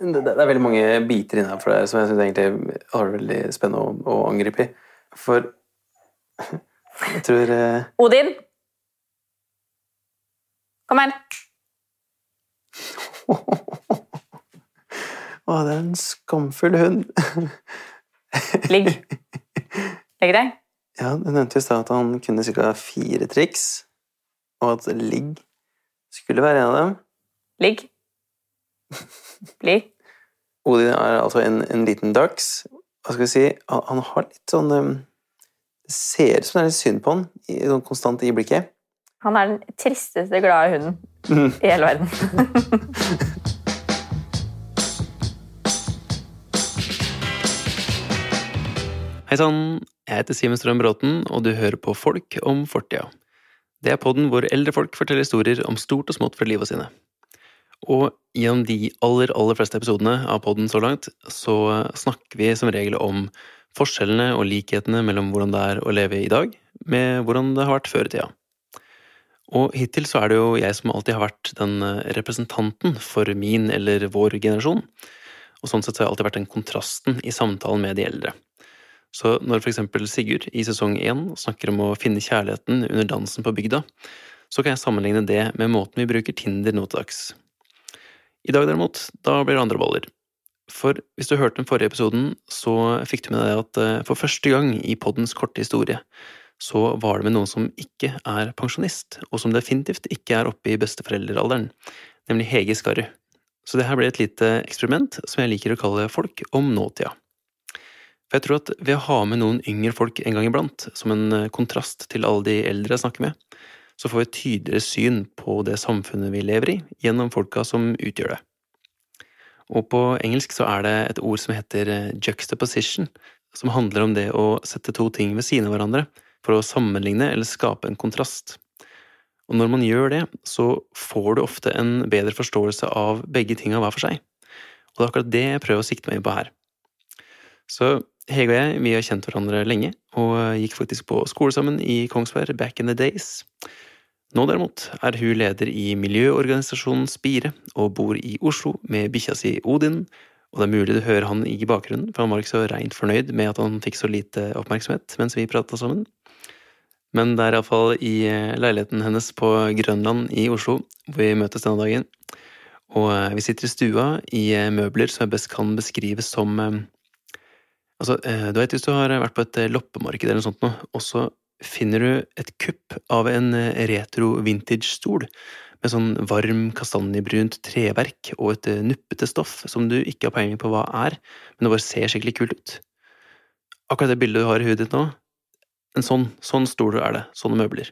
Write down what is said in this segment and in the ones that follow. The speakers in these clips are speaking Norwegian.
det, det er veldig mange biter innenfor det som jeg syns egentlig har det veldig spennende å, å angripe i. For jeg tror eh, Odin! Kom her. Å, det er en skamfull hund. Ligg. Legg deg. Ja, Du nevnte i stad at han kunne ca. fire triks, og at ligg skulle være en av dem. Ligg. Bli. Odin er altså en, en liten dachs. Hva skal vi si Han, han har litt sånn um, Det ser ut som det er litt synd på han, i, sånn konstant i blikket. Han er den tristeste glade hunden Mm. i hele verden. Hei sann, jeg heter Simen Strøm Bråten, og du hører på Folk om fortida. Det er podden hvor eldre folk forteller historier om stort og smått fra livet sine. Og gjennom de aller, aller fleste episodene av podden så langt, så snakker vi som regel om forskjellene og likhetene mellom hvordan det er å leve i dag, med hvordan det har vært før i tida. Og hittil så er det jo jeg som alltid har vært den representanten for min eller vår generasjon, og sånn sett så har jeg alltid vært den kontrasten i samtalen med de eldre. Så når for eksempel Sigurd i sesong én snakker om å finne kjærligheten under dansen på bygda, så kan jeg sammenligne det med måten vi bruker Tinder nå til dags. I dag derimot, da blir det andre baller. For hvis du hørte den forrige episoden, så fikk du med deg at eh, for første gang i poddens korte historie, så var det med noen som ikke er pensjonist, og som definitivt ikke er oppe i besteforeldrealderen, nemlig Hege Skarru. Så det her ble et lite eksperiment som jeg liker å kalle Folk om nåtida. For jeg tror at ved å ha med noen yngre folk en gang iblant, som en eh, kontrast til alle de eldre jeg snakker med, så får vi et tydeligere syn på det samfunnet vi lever i, gjennom folka som utgjør det. Og på engelsk så er det et ord som heter eh, juxtaposition, som handler om det å sette to ting ved siden av hverandre for å sammenligne eller skape en kontrast. Og når man gjør det, så får du ofte en bedre forståelse av begge tinga hver for seg. Og det er akkurat det jeg prøver å sikte meg inn på her. Så Hege og jeg vi har kjent hverandre lenge, og gikk faktisk på skole sammen i Kongsberg back in the days. Nå derimot er hun leder i miljøorganisasjonen Spire og bor i Oslo med bikkja si Odin, og det er mulig du hører han i bakgrunnen, for han var ikke så reint fornøyd med at han fikk så lite oppmerksomhet mens vi prata sammen. Men det er iallfall i leiligheten hennes på Grønland i Oslo hvor vi møtes denne dagen. Og vi sitter i stua i møbler som jeg best kan beskrives som Altså, du vet hvis du har vært på et loppemarked eller noe sånt nå, og så finner du et kupp av en retro vintage-stol med sånn varm kastanjebrunt treverk og et nuppete stoff som du ikke har peiling på hva er, men det bare ser skikkelig kult ut. Akkurat det bildet du har i hodet ditt nå, en sånn, sånn stol er det, sånne møbler.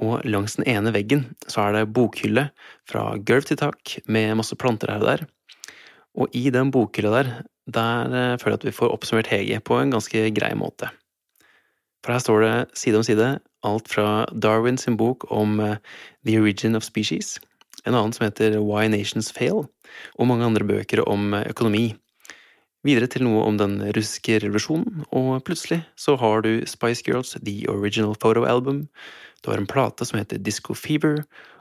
Og langs den ene veggen så er det bokhylle fra gulv til tak med masse planter her og der. Og i den bokhylla der, der eh, føler jeg at vi får oppsummert Hege på en ganske grei måte. For her står det side om side alt fra Darwin sin bok om eh, The Origin of Species, en annen som heter Why Nations Fail, og mange andre bøker om eh, økonomi. Videre til noe om den russiske revolusjonen, og plutselig så har du Spice Girls The Original Photo Album, du har en plate som heter Disco Fever,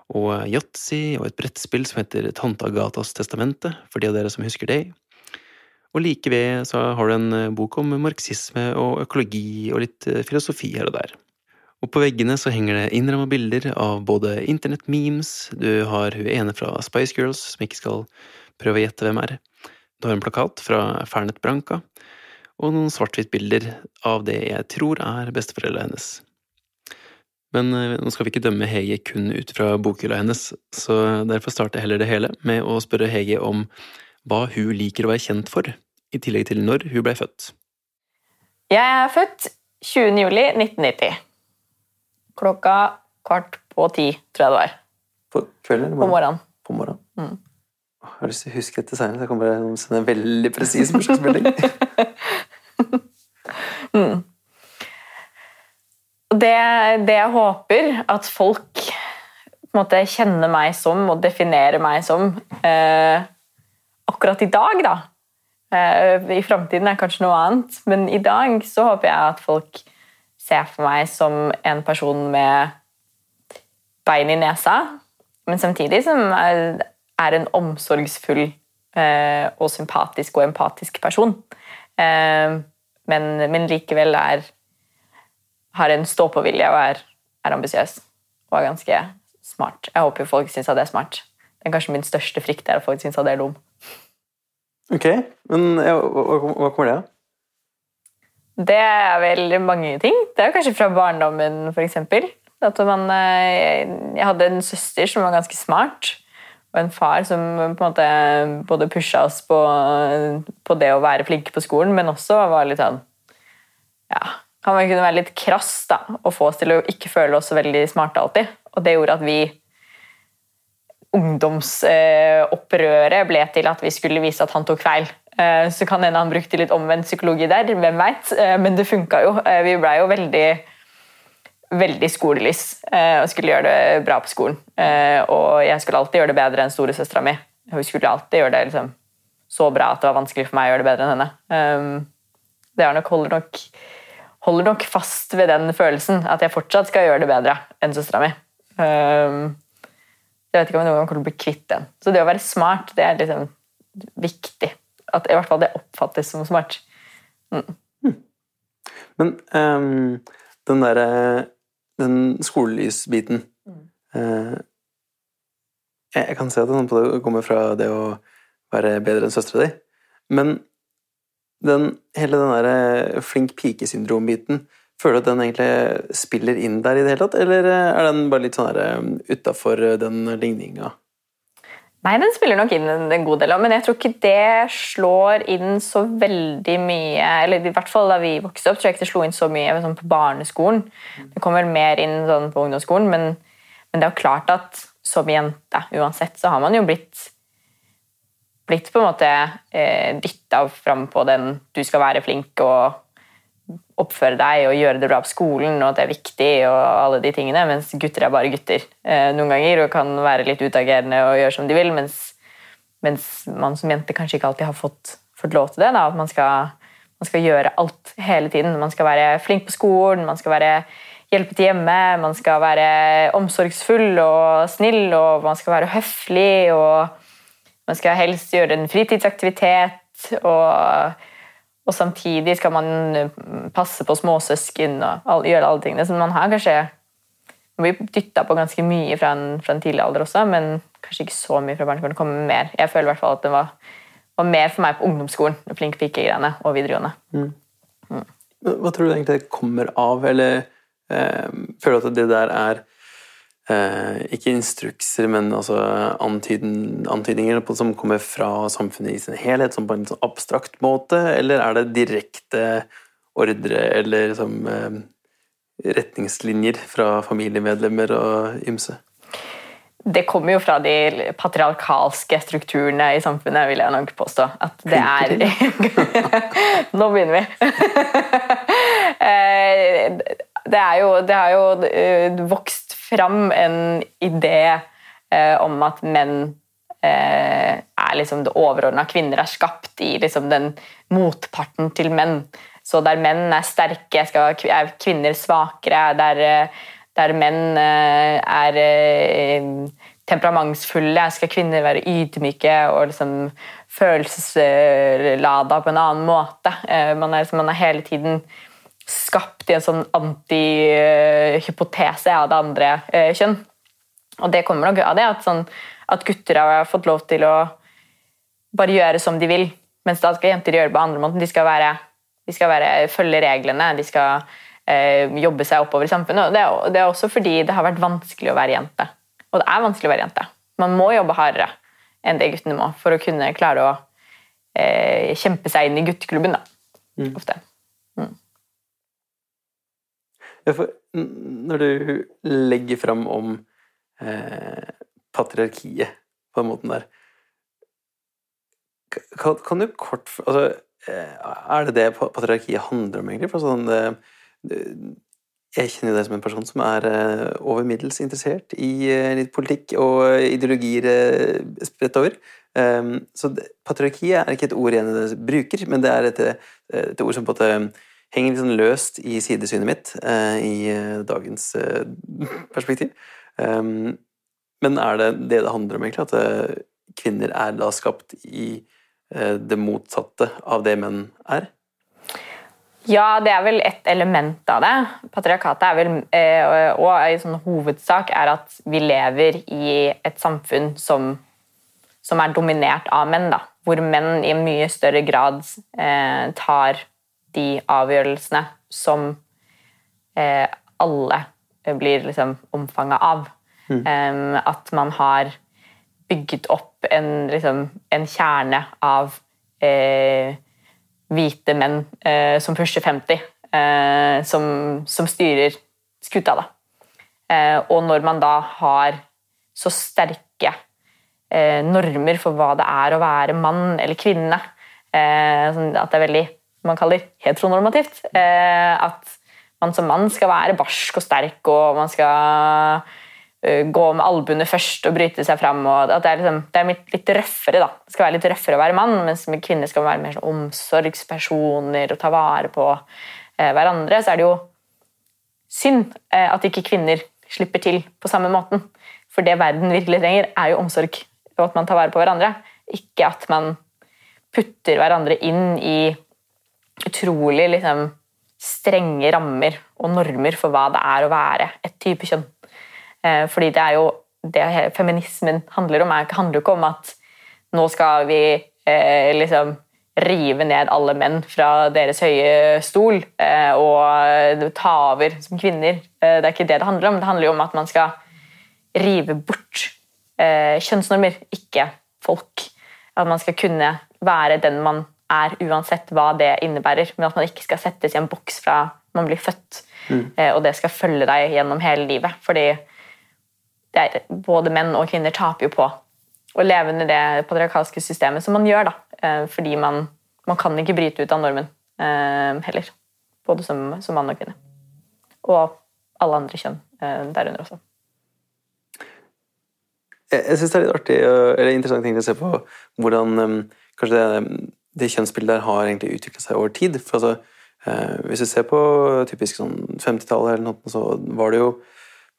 og yatzy og et brettspill som heter Tante Agatas testamente, for de av dere som husker det. Og like ved så har du en eh, bok om marxisme og økologi og litt eh, filosofi her og der. Og på veggene så henger det innramma bilder av både internettmemes, du har hun ene fra Spice Girls som ikke skal prøve å gjette hvem er, du har en plakat fra Fernet Branca, og noen svart-hvitt-bilder av det jeg tror er besteforeldra hennes. Men eh, nå skal vi ikke dømme Hege kun ut fra bokhylla hennes, så derfor starter jeg heller det hele med å spørre Hege om hva hun liker å være kjent for, i tillegg til når hun ble født. Jeg er født 20. juli 1990. Klokka kvart på ti, tror jeg det var. På kvelden eller På morgenen. På morgenen. Mm. Jeg har lyst til å huske dette seinere, så jeg kan bare sende en veldig presis bursdagsmelding. Mm. Det, det jeg håper at folk på en måte kjenner meg som og definerer meg som eh, akkurat i dag, da. Eh, I framtiden er kanskje noe annet, men i dag så håper jeg at folk ser for meg som en person med bein i nesa, men samtidig som er, en omsorgsfull eh, og sympatisk og empatisk person. Eh, men, men, likevel er, har en stå-på-vilje og er, er ambisiøs og er ganske smart. Jeg håper folk syns det er smart. Det er kanskje min største frykt er at folk syns det er dum. Ok, men hva kommer det av? Det er vel mange ting. Det er kanskje fra barndommen, f.eks. At man, eh, jeg hadde en søster som var ganske smart, og en far som på en måte både pusha oss på, på, det å være flinke på skolen, men også var litt sånn ja, han kunne være litt krass da, og få oss til å ikke føle oss så veldig smarte alltid. Og det gjorde at vi Ungdomsopprøret ble til at vi skulle vise at han tok feil. Eh, så kan hende han brukte litt omvendt psykologi der, hvem veit. Eh, men det funka jo. Vi blei jo veldig veldig skolelys eh, og skulle gjøre det bra på skolen. Eh, og jeg skulle alltid gjøre det bedre enn storesøstera mi. Hun skulle alltid gjøre det liksom, så bra at det var vanskelig for meg å gjøre det bedre enn henne. Um, det nok, holder, nok, holder, nok, fast ved den følelsen, at jeg fortsatt skal gjøre det bedre enn søstera mi. Jeg vet ikke om jeg noen gang kommer til å bli kvitt den. Så det å være smart, det er liksom viktig. At i hvert fall det oppfattes som smart. Mm. Men um, den derre den skolelysbiten mm. uh, Jeg kan se at det kommer fra det å være bedre enn søstera di, men den, hele den der flink pike-syndrom-biten Føler du at den egentlig spiller inn der i det hele tatt, eller er den bare litt sånn eh, utafor den ligninga? Nei, den spiller nok inn en god del, av, men jeg tror ikke det slår inn så veldig mye Eller i hvert fall da vi vokste opp, tror jeg ikke det slo inn så mye sånn på barneskolen. Det kommer mer inn sånn på ungdomsskolen, men, men, det er jo klart at som jente uansett, så har man jo blitt blitt på en måte eh, dytta fram på den du skal være flink og oppføre deg og gjøre det bra på skolen, og at det er viktig, og alle de tingene, mens gutter er bare gutter eh, noen ganger og kan være litt utagerende og gjøre som de vil, mens, mens, man som jente kanskje ikke alltid har fått, fått lov til det. Da. At man skal, man skal, gjøre alt hele tiden. Man skal være flink på skolen, man skal være hjelpe til hjemme, man skal være omsorgsfull og snill, og man skal være høflig, og man skal helst gjøre en fritidsaktivitet. og og samtidig skal man eh, passe på småsøsken og gjøre alle tingene. Så man har kanskje man blir dytta på ganske mye fra en, fra en, tidlig alder også, men kanskje ikke så mye fra barneskolen. Det kommer mer. Jeg føler i hvert fall at det var, var mer for meg på ungdomsskolen, flink pike-greiene, og videregående. Mm. Mm. Hva tror du egentlig det kommer av, eller eh, føler du at det der er ikke instrukser, men altså antydninger på, som kommer fra samfunnet i sin helhet, som på en sånn abstrakt måte, eller er det direkte ordre eller som eh, retningslinjer fra familiemedlemmer og ymse? Det kommer jo fra de patriarkalske strukturene i samfunnet, vil jeg nok påstå. At det er Nå begynner vi! Eh, det, jo, det har jo eh, vokst fram en idé eh, om at menn eh, er liksom det overordna. Kvinner er skapt i liksom den motparten til menn. Så der menn er sterke, er kvinner svakere. Der, eh, der menn er temperamentsfulle, skal kvinner være ydmyke og liksom følelseslada på en annen måte. Man er, man er hele tiden skapt i en sånn antihypotese av det andre eh, kjønn. Og det kommer nok av det at, sånn, at, gutter har fått lov til å bare gjøre som de vil, mens da skal jenter gjøre det på andre måten. De skal, være, de skal være, følge reglene, de skal eh, jobbe seg oppover i samfunnet. Og det, er, det er også fordi det har vært vanskelig å være jente. Og det er vanskelig å være jente. Man må jobbe hardere enn det guttene må for å kunne klare å eh, kjempe seg inn i gutteklubben. da, mm. ofte. Mm. Ja, for når du legger fram om eh, patriarkiet på den måten der kan, kan, du kort altså, eh, Er det det patriarkiet handler om, egentlig? For sånn, det, jeg kjenner deg som en person som er eh, over middels interessert i eh, litt politikk og ideologier spredt over. Ehm, så patriarkiet er ikke et ord jeg bruker, men det er et, et ord som på en måte henger litt sånn løst i sidesynet mitt eh, i eh, dagens eh, perspektiv. Um, men er det det det handler om, egentlig? At kvinner er da skapt i det motsatte av det menn er? Ja, det er vel et element av det. Patriarkatet er vel, og i sånn hovedsak, er at vi lever i et samfunn som, som er dominert av menn. Da. Hvor menn i mye større grad eh, tar de avgjørelsene som eh, alle blir liksom omfanga av. Mm. Um, at man har bygget opp en, liksom, en kjerne av eh, hvite menn eh, som 50, eh, som, som, styrer skuta. Da. Eh, og når man da har så sterke eh, normer for hva det er å være mann eller kvinne, eh, sånn at det er veldig man kaller heteronormativt, eh, at man som mann skal være barsk og sterk, og man skal gå med albuene først og bryte seg fram. Og at det er, liksom, det er litt røffere. da. Det skal være litt røffere å være mann, mens med kvinner skal være mer sånn omsorgspersoner og ta vare på eh, hverandre. Så er det jo synd eh, at ikke kvinner slipper til på samme måten. For det verden virkelig trenger, er jo omsorg, og at man tar vare på hverandre. Ikke at man putter hverandre inn i utrolig liksom, strenge rammer og normer for hva det er å være et type kjønn. Eh, fordi det er jo det feminismen handler om, Det handler ikke om at nå skal vi eh, liksom rive ned alle menn fra deres høye stol eh, og ta over som kvinner. Eh, det er ikke det det handler om. Det handler jo om at man skal rive bort eh, kjønnsnormer, ikke folk. At man skal kunne være den man er, uansett hva det innebærer. Men at man ikke skal settes i en boks fra man blir født, mm. Eh, og det skal følge deg gjennom hele livet. Fordi er, både menn og kvinner taper jo på å leve under det patriarkalske systemet som man gjør. da, eh, Fordi man, man kan ikke bryte ut av normen eh, heller. Både som, som, mann og kvinne. Og alle andre kjønn derunder også. Jeg, jeg syns det er litt artig eller interessant å se på hvordan kanskje det, det kjønnsbildet der har egentlig utvikla seg over tid. For altså, eh, Hvis du ser på typisk sånn 50-tallet, eller noe, så var det jo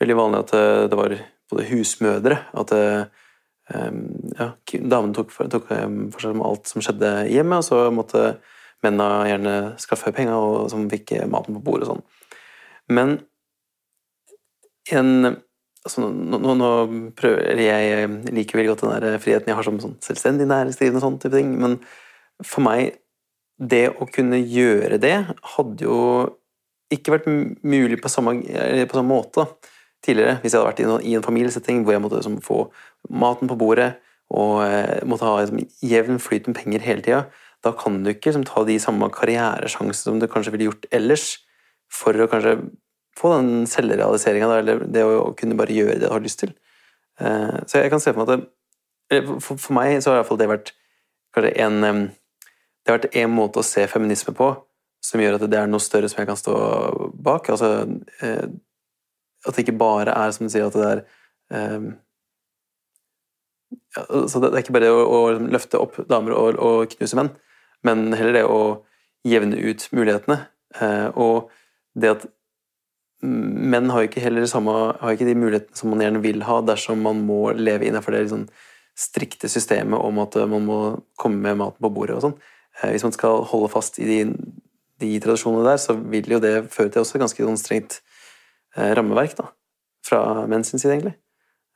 veldig vanlig at det, det var både husmødre At eh, ja, damene tok, tok for seg alt som skjedde i hjemmet, og så måtte mennene gjerne skaffe penger og som fikk maten på bordet og sånn. Men en altså, nå, nå, prøver Jeg liker veldig godt den der friheten jeg har som sånn selvstendig næringsdrivende og sånn type ting, men for meg Det å kunne gjøre det hadde jo ikke vært mulig på samme, på samme måte. Tidligere, hvis jeg hadde vært i, noen, i en familiesetting hvor jeg måtte liksom, få maten på bordet og eh, måtte ha liksom, jevn flyt med penger hele tida, da kan du ikke liksom, ta de samme karrieresjansene som du kanskje ville gjort ellers, for å kanskje få den selvrealiseringa, eller det å, kunne bare gjøre det du har lyst til. Eh, så jeg kan se for meg at det, for, for, meg så har i hvert fall det vært kanskje en Det har vært en måte å se feminisme på som gjør at det er noe større som jeg kan stå bak. altså eh, at det ikke bare er, som du sier, at det er eh, ja, så det, er ikke bare å, å løfte opp damer og, og, knuse menn, men heller det å jevne ut mulighetene. Eh, og det at menn har ikke heller samme, har ikke de mulighetene som man gjerne vil ha dersom man må leve innenfor det liksom, strikte systemet om at man må komme med maten på bordet og sånn. Uh, hvis man skal holde fast i de, de tradisjonene der, så vil jo det føre til også ganske sånn strengt Eh, rammeverk da, fra menn sin side, egentlig.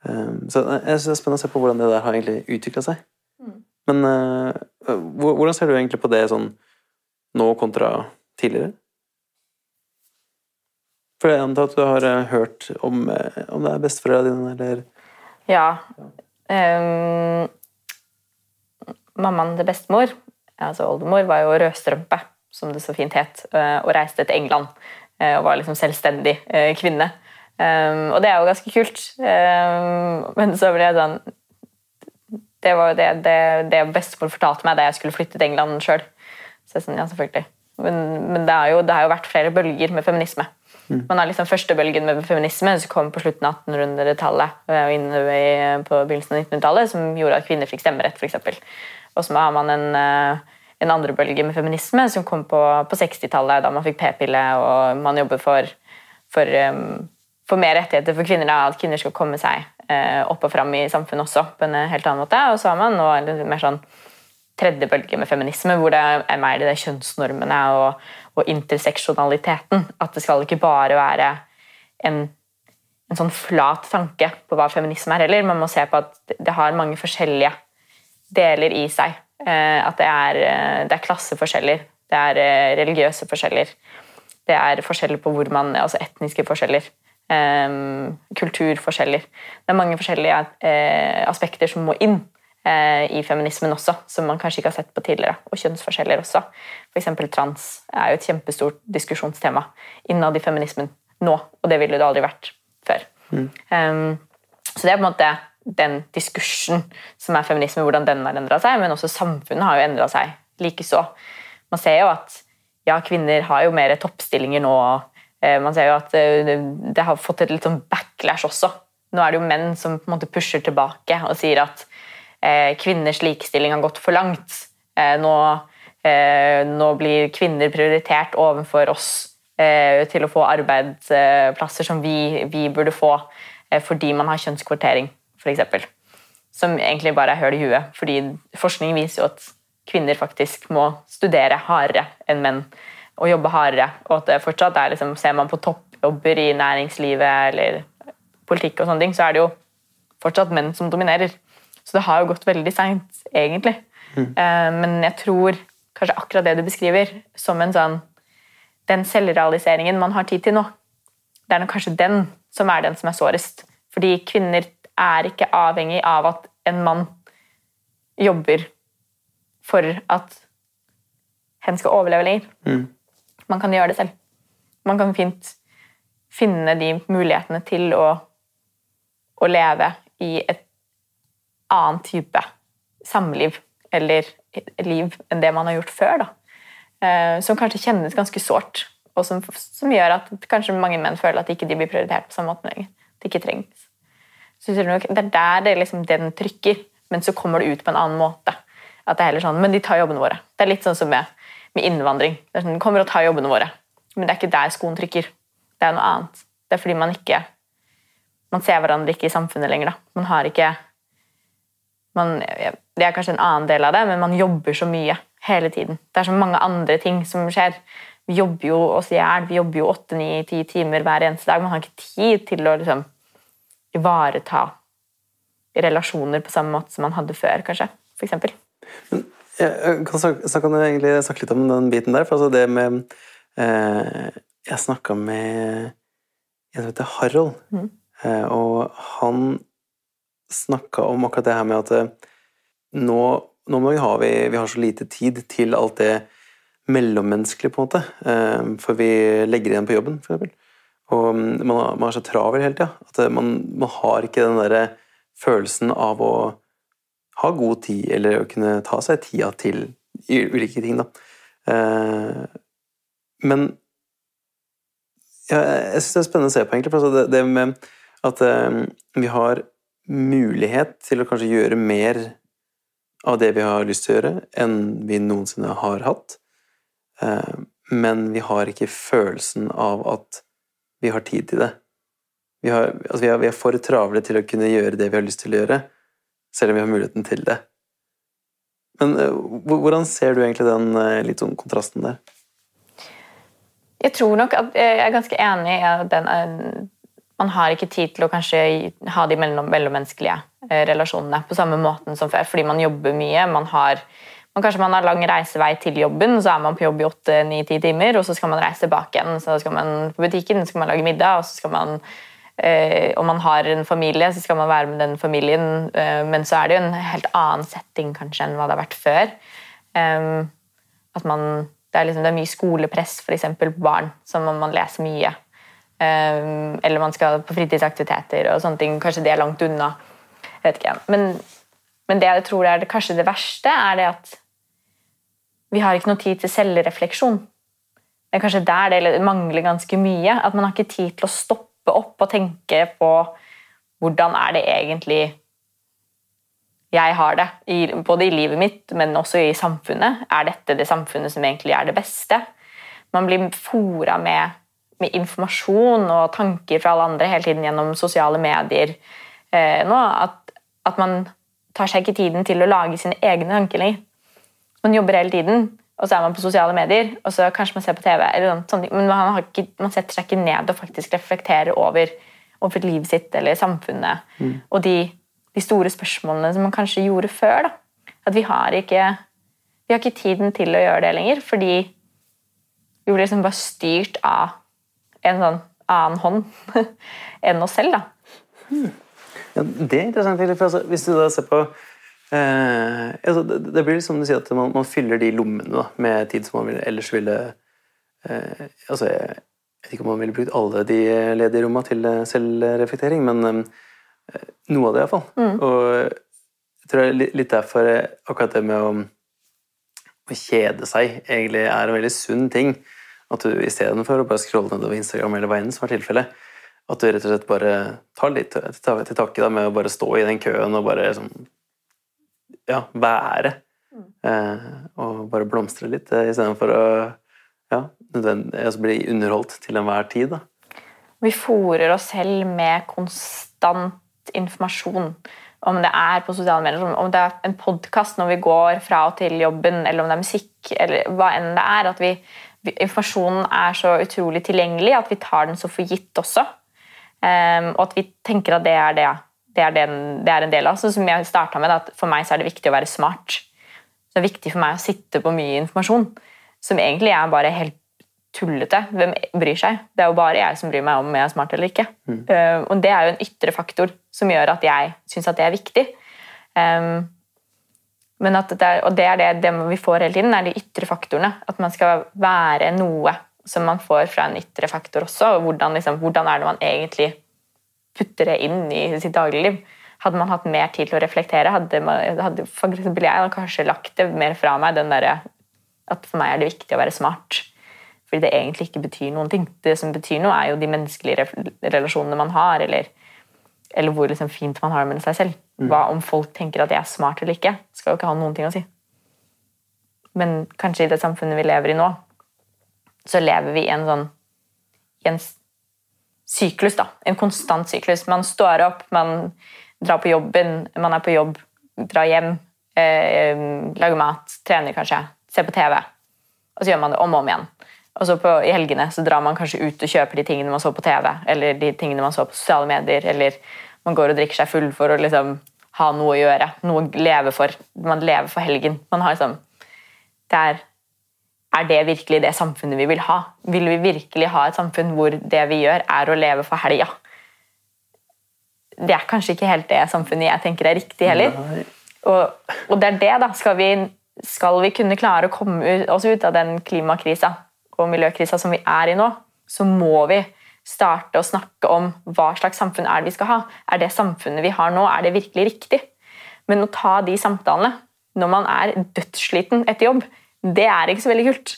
Um, så jeg synes det er spennende å se på hvordan det der har egentlig utvikla seg. Mm. Men hvordan ser du egentlig på det sånn nå kontra tidligere? For jeg antar at du har hørt om, om det er besteforeldra dine, eller Ja. Um, mammaen til bestemor, altså oldemor, var jo rødstrømpe, som det så fint het, og reiste til England Eh, og var liksom selvstendig eh, kvinne. Um, og det er jo ganske kult. Um, men så ble jeg sånn Det var jo det, det, det bestemor fortalte meg da jeg skulle flytte til England sjøl. Så sånn, ja, selvfølgelig. Men, men det, jo, det, har jo vært flere bølger med feminisme. Mm. Man har liksom Første bølgen med feminisme som kom på slutten av 1800-tallet og eh, inne på begynnelsen av 1900-tallet, som gjorde at kvinner fikk stemmerett, f.eks. Og så har man en uh, en andre bølge med feminisme som kom på, på 60-tallet, da man fikk p-pille og man jobber for, for for mer rettigheter for kvinner, da, at kvinner skal komme seg eh, opp og fram i samfunnet også på en helt annen måte. Og så har man nå en mer sånn tredje bølge med feminisme, hvor det er mer de kjønnsnormene og, og interseksjonaliteten. At det skal ikke bare være en, en sånn flat tanke på hva feminisme er heller. Man må se på at det har mange forskjellige deler i seg. Eh, at det er, eh, det er klasseforskjeller, det er eh, religiøse forskjeller. Det er forskjeller på hvor man, altså etniske forskjeller. Um, kulturforskjeller. Det er mange forskjellige aspekter som må inn i feminismen også, som man kanskje ikke har sett på tidligere. Og kjønnsforskjeller også. F.eks. trans er jo et kjempestort diskusjonstema innad i feminismen nå, og det ville det aldri vært før. Mm. Um, så det er på en måte den diskursen som er feminisme, hvordan den har endra seg, men også samfunnet har jo endra seg likeså. Man ser jo at ja, kvinner har jo mer toppstillinger nå. Eh, man ser jo at eh, det har fått et litt sånn backlash også. Nå er det jo menn som på en måte pusher tilbake og sier at eh, kvinners likestilling har gått for langt. Nå, nå blir kvinner prioritert overfor oss til å få arbeidsplasser som vi, vi burde få fordi man har kjønnskvotering f.eks. Som egentlig bare er høl i huet. Fordi forskning viser jo at kvinner faktisk må studere hardere enn menn og jobbe hardere. Og at det fortsatt er liksom, Ser man på toppjobber i næringslivet eller politikk, og sånne ting, så er det jo fortsatt menn som dominerer. Så det har jo gått veldig seint, egentlig. Mm. Uh, men jeg tror kanskje akkurat det du beskriver, som en sånn Den selvrealiseringen man har tid til nå, det er nok kanskje den som er den som er sårest. Fordi kvinner er ikke avhengig av at en mann jobber for at hen skal overleve lenger. Mm. Man kan gjøre det selv. Man kan fint finne de mulighetene til å, å leve i et annet type samliv eller liv enn det man har gjort før. Da. Eh, som kanskje kjennes ganske sårt, og som, som, gjør at kanskje mange menn føler at de ikke blir prioritert på samme måte lenger. Det ikke trengs. Så det er der det liksom, den trykker, men så kommer det ut på en annen måte. At det er heller sånn, Men de tar jobbene våre. Det er litt sånn som med, med innvandring. Det er sånn, de kommer og tar jobbene våre. Men det er ikke der skoen trykker. Det er noe annet. Det er fordi man ikke man ser hverandre ikke i samfunnet lenger. Da. Man har ikke man, Det er kanskje en annen del av det, men man jobber så mye hele tiden. Det er så mange andre ting som skjer. Vi jobber jo oss i hjel. Vi jobber jo åtte, ni, ti timer hver eneste dag. Man har ikke tid til å liksom, ivareta relasjoner på samme måte som man hadde før, kanskje. For eksempel. jeg kan snakke, kan egentlig snakke litt om den biten der. for altså det med eh, Jeg snakka med en som heter Harald, mm. eh, og han snakka om akkurat det her med at eh, nå, nå må vi ha vi, vi har så lite tid til alt det mellommenneskelige, på en måte. Eh, for vi legger igjen på jobben, for eksempel. Og man, man er så travel hele tida at man, man, har ikke den derre følelsen av å ha god tid, eller å kunne ta seg tida til ulike ting, da. Eh, men ja, jeg syns det er spennende å se på, egentlig. For altså det, det, med at eh, vi har mulighet til å kanskje gjøre mer av det vi har lyst til å gjøre, enn vi noensinne har hatt. Eh, men vi har ikke følelsen av at vi har tid til det. Vi, har, altså vi, er, vi er for travle til å kunne gjøre det vi har lyst til å gjøre, selv om vi har muligheten til det. Men uh, hvordan ser du egentlig den uh, litt sånn kontrasten der? Jeg tror nok at jeg er ganske enig i at den, man har ikke tid til å kanskje ha de mellom, mellommenneskelige relasjonene på samme måten som før, fordi man jobber mye. man har men kanskje man har lang reisevei til jobben, så er man på jobb i åtte, ni, ti timer, og så skal man reise tilbake igjen. Så skal man på butikken, så skal man lage middag, og så skal man eh, Om man har en familie, så skal man være med den familien, eh, men så er det jo en helt annen setting kanskje enn hva det har vært før. Um, at man, det, er liksom, det er mye skolepress eksempel, på barn, så man, man leser mye. Eller man skal på fritidsaktiviteter og sånne ting. Kanskje det er langt unna. Vet ikke. Men, men det jeg tror er det, kanskje det verste, er det at vi har ikke noe tid til selvrefleksjon. Det er kanskje der det mangler ganske mye. At man har ikke tid til å stoppe opp og tenke på hvordan er det egentlig jeg har det, både i livet mitt, men også i samfunnet. Er dette det samfunnet som egentlig er det beste? Man blir fora med med informasjon og tanker fra alle andre hele tiden gjennom sosiale medier eh, nå, at, at, man tar seg ikke tiden til å lage sine egne tanker lenger. Man jobber hele tiden, og så er man på sosiale medier, og så kanskje man ser på TV, eller sånt, men man, ikke, man, setter seg ikke ned og faktisk reflekterer over, over livet sitt eller samfunnet. Mm. Og de, de, store spørsmålene som man kanskje gjorde før. Da. At vi har, ikke, vi har ikke tiden til å gjøre det lenger, fordi vi blir liksom bare styrt av en sånn annen hånd enn oss selv. da. Hmm. Ja, det er interessant. For altså, hvis du da ser på eh, altså, det, det, blir liksom du sier at man, man fyller de lommene da, med tid som man vil, ellers ville eh, altså, jeg, vet ikke om man ville brukt alle de ledige rommene til eh, selvreflektering, men eh, noe av det iallfall. Mm. Og jeg tror litt derfor akkurat det med å, å kjede seg egentlig er en veldig sunn ting. At du istedenfor å bare scrolle nedover Instagram eller veien, som er tilfellet, at du rett og slett bare tar litt til takke med å bare stå i den køen og bare sånn Ja, være. Mm. Eh, og bare blomstre litt, eh, istedenfor å ja, altså bli underholdt til enhver tid. da. Vi fòrer oss selv med konstant informasjon. Om det er på sosiale medier, om det er en podkast når vi går fra og til jobben, eller om det er musikk, eller hva enn det er. At vi, informasjonen er så utrolig tilgjengelig at vi tar den så for gitt også. Um, og at vi tenker at det er, det, det er, den, det er en del av. Så som jeg starta med, at For meg så er det viktig å være smart. Så det er viktig for meg å sitte på mye informasjon som egentlig er bare helt tullete. Hvem bryr seg? Det er jo bare jeg som bryr meg om om jeg er smart eller ikke. Mm. Uh, og det er jo en ytre faktor som gjør at jeg syns at det er viktig. Um, men at det er, og det er det, det vi får hele tiden, er de ytre faktorene. At man skal være noe som man får fra en ytre faktor også. og Hvordan, liksom, hvordan er det man egentlig putter det inn i sitt dagligliv? Hadde man hatt mer tid til å reflektere, hadde, man, hadde for jeg kanskje lagt det mer fra meg den der, at for meg er det viktig å være smart. Fordi det egentlig ikke betyr noen ting. Det som betyr noe, er jo de menneskelige relasjonene man har, eller, eller hvor liksom fint man har det med seg selv. Mm. Hva om folk tenker at jeg er smart eller ikke, skal jo ikke ha noen ting å si. Men kanskje i det samfunnet vi lever i nå, så lever vi i en sånn i en syklus, da. En konstant syklus. Man står opp, man drar på jobben, man er på jobb, drar hjem, eh, lager mat, trener kanskje, ser på TV. Og så gjør man det om og om igjen. Og så på, I helgene så drar man kanskje ut og kjøper de tingene man så på TV, eller de tingene man så på sosiale medier, eller man går og drikker seg full for å liksom ha noe å gjøre, noe å leve for. Man lever for helgen. Man har liksom det er, er det virkelig det samfunnet vi vil ha? Vil vi virkelig ha et samfunn hvor det vi gjør, er å leve for helga? Det er kanskje ikke helt det samfunnet jeg tenker er riktig heller. Og, og, det er det, da. Skal vi, skal vi kunne klare å komme oss ut av den klimakrisa og miljøkrisa som vi er i nå, så må vi starte å snakke om hva slags samfunn er det vi skal ha. Er det samfunnet vi har nå, er det virkelig riktig? Men å ta de samtalene når man er dødssliten etter jobb, det er ikke så veldig kult.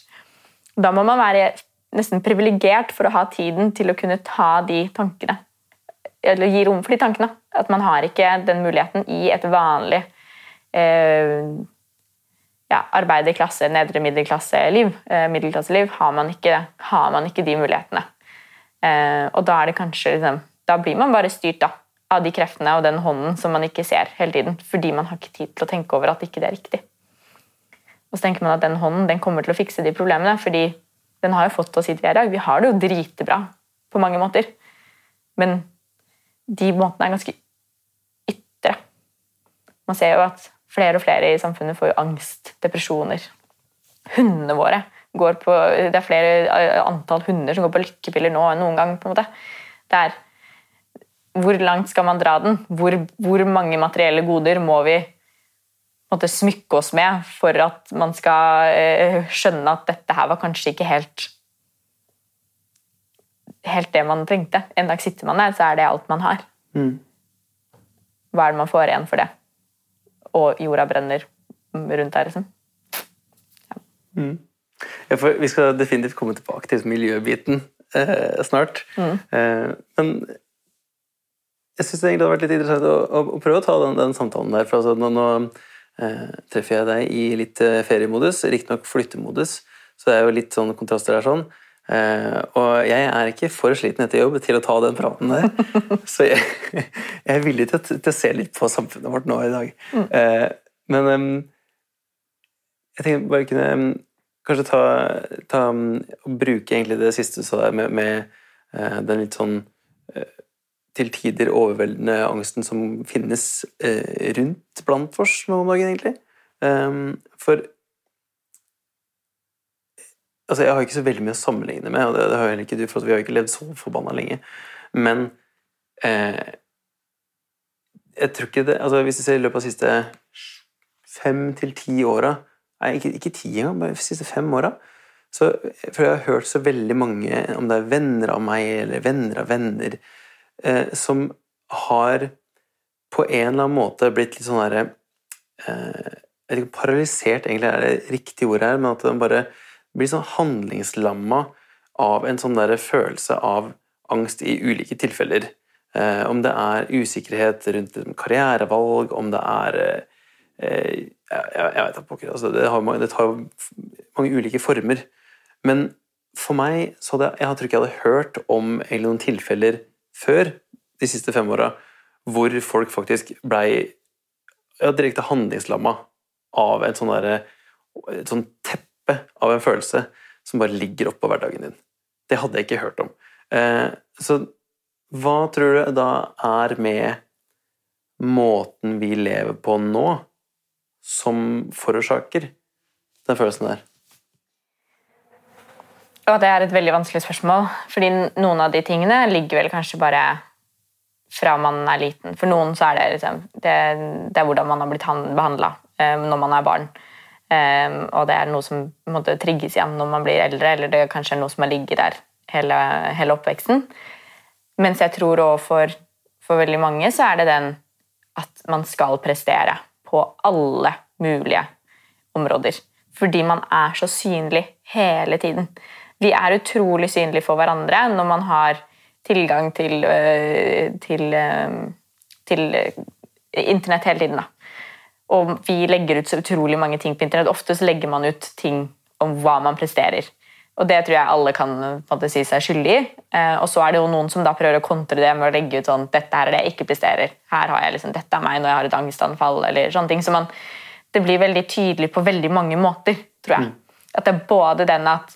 Da må man være nesten privilegert for å ha tiden til å kunne ta de tankene. Eller gi rom for de tankene. At man har ikke den muligheten i et vanlig eh, ja, arbeiderklasse, nedre middelklasseliv, eh, middelklasseliv, har man, ikke, har man ikke de mulighetene. Eh, og da er det kanskje liksom, Da blir man bare styrt da, av de kreftene og den hånden som man ikke ser hele tiden, fordi man har ikke tid til å tenke over at ikke det er riktig. Og så tenker man at den hånden den kommer til å fikse de problemene, fordi den har jo fått oss hit vi er i dag. Vi har det jo dritbra på mange måter. Men de måtene er ganske ytre. Man ser jo at flere og flere i samfunnet får jo angst, depresjoner. Hundene våre går på, Det er flere antall hunder som går på lykkepiller nå enn noen gang. på en måte. Det er Hvor langt skal man dra den? Hvor, hvor mange materielle goder må vi måtte, smykke oss med for at man skal eh, skjønne at dette her var kanskje ikke helt helt det man trengte. En dag sitter man der, så er det alt man har. Mm. Hva er det man får igjen for det? Og jorda brenner rundt der, liksom. Ja. Mm. Ja, vi skal definitivt komme tilbake til miljøbiten eh, snart. Mm. Eh, men jeg syns det hadde vært litt interessant å, å, å prøve å ta den, den samtalen der. for altså, nå, nå treffer jeg deg i litt eh, feriemodus, riktignok flyttemodus, så det er jo litt sånn kontraster der sånn. Eh, og jeg er ikke for sliten etter jobb til å ta den praten der. Så jeg, jeg er villig til, til å se litt på samfunnet vårt nå i dag. Eh, men jeg tenker bare kunne kanskje ta, ta bruke egentlig det siste du sa der med, med eh, den litt sånn eh, til tider overveldende angsten som finnes eh, rundt blant oss nå om dagen, egentlig. Um, for altså Jeg har ikke så veldig mye å sammenligne med, og det, det har heller ikke du, for vi har ikke levd så forbanna lenge. Men eh, jeg tror ikke det altså Hvis du ser i løpet av de siste fem til ti åra Nei, ikke, ikke ti engang, bare de siste fem åra. For jeg har hørt så veldig mange, om det er venner av meg eller venner av venner, eh, som har på en eller annen måte blitt litt sånn derre eh, Jeg vet ikke, Paralysert egentlig er det riktige ordet her, men at den bare blir sånn handlingslamma av en sånn der følelse av angst i ulike tilfeller. Eh, om det er usikkerhet rundt karrierevalg, om det er eh, eh, jeg, jeg vet ikke. Altså, det, har, det tar jo mange ulike former. Men for meg så hadde jeg, jeg tror ikke jeg hadde hørt om eller noen tilfeller før de siste fem åra hvor folk faktisk blei ja, direkte handlingslamma av et et sånn teppe av en følelse som bare ligger oppå hverdagen din. Det hadde jeg ikke hørt om. Eh, så hva tror du da er med måten vi lever på nå, som forårsaker den følelsen der? Og det er et veldig vanskelig spørsmål, fordi noen av de tingene ligger vel kanskje bare fra man er liten. For noen så er det liksom Det, det er hvordan man har blitt behandla når man er barn. Um, og det er noe som måte, trigges igjen når man blir eldre, eller det er kanskje noe som har ligget der hele, hele oppveksten. Mens jeg tror også for, for veldig mange så er det den at man skal prestere på alle mulige områder. Fordi man er så synlig hele tiden. Vi er utrolig synlige for hverandre når man har tilgang til, øh, til, øh, til internett hele tiden. Da. Og vi legger ut så utrolig mange ting på internett. Ofte så legger man ut ting om hva man presterer. Og det tror jeg alle kan måte, si seg skyldig i. Eh, og så er det jo noen som da prøver å kontre det med å legge ut sånn Dette her er det jeg ikke presterer. Her har jeg liksom, Dette er meg når jeg har et angstanfall. eller sånne ting. Så man, det blir veldig tydelig på veldig mange måter, tror jeg. At det er både den at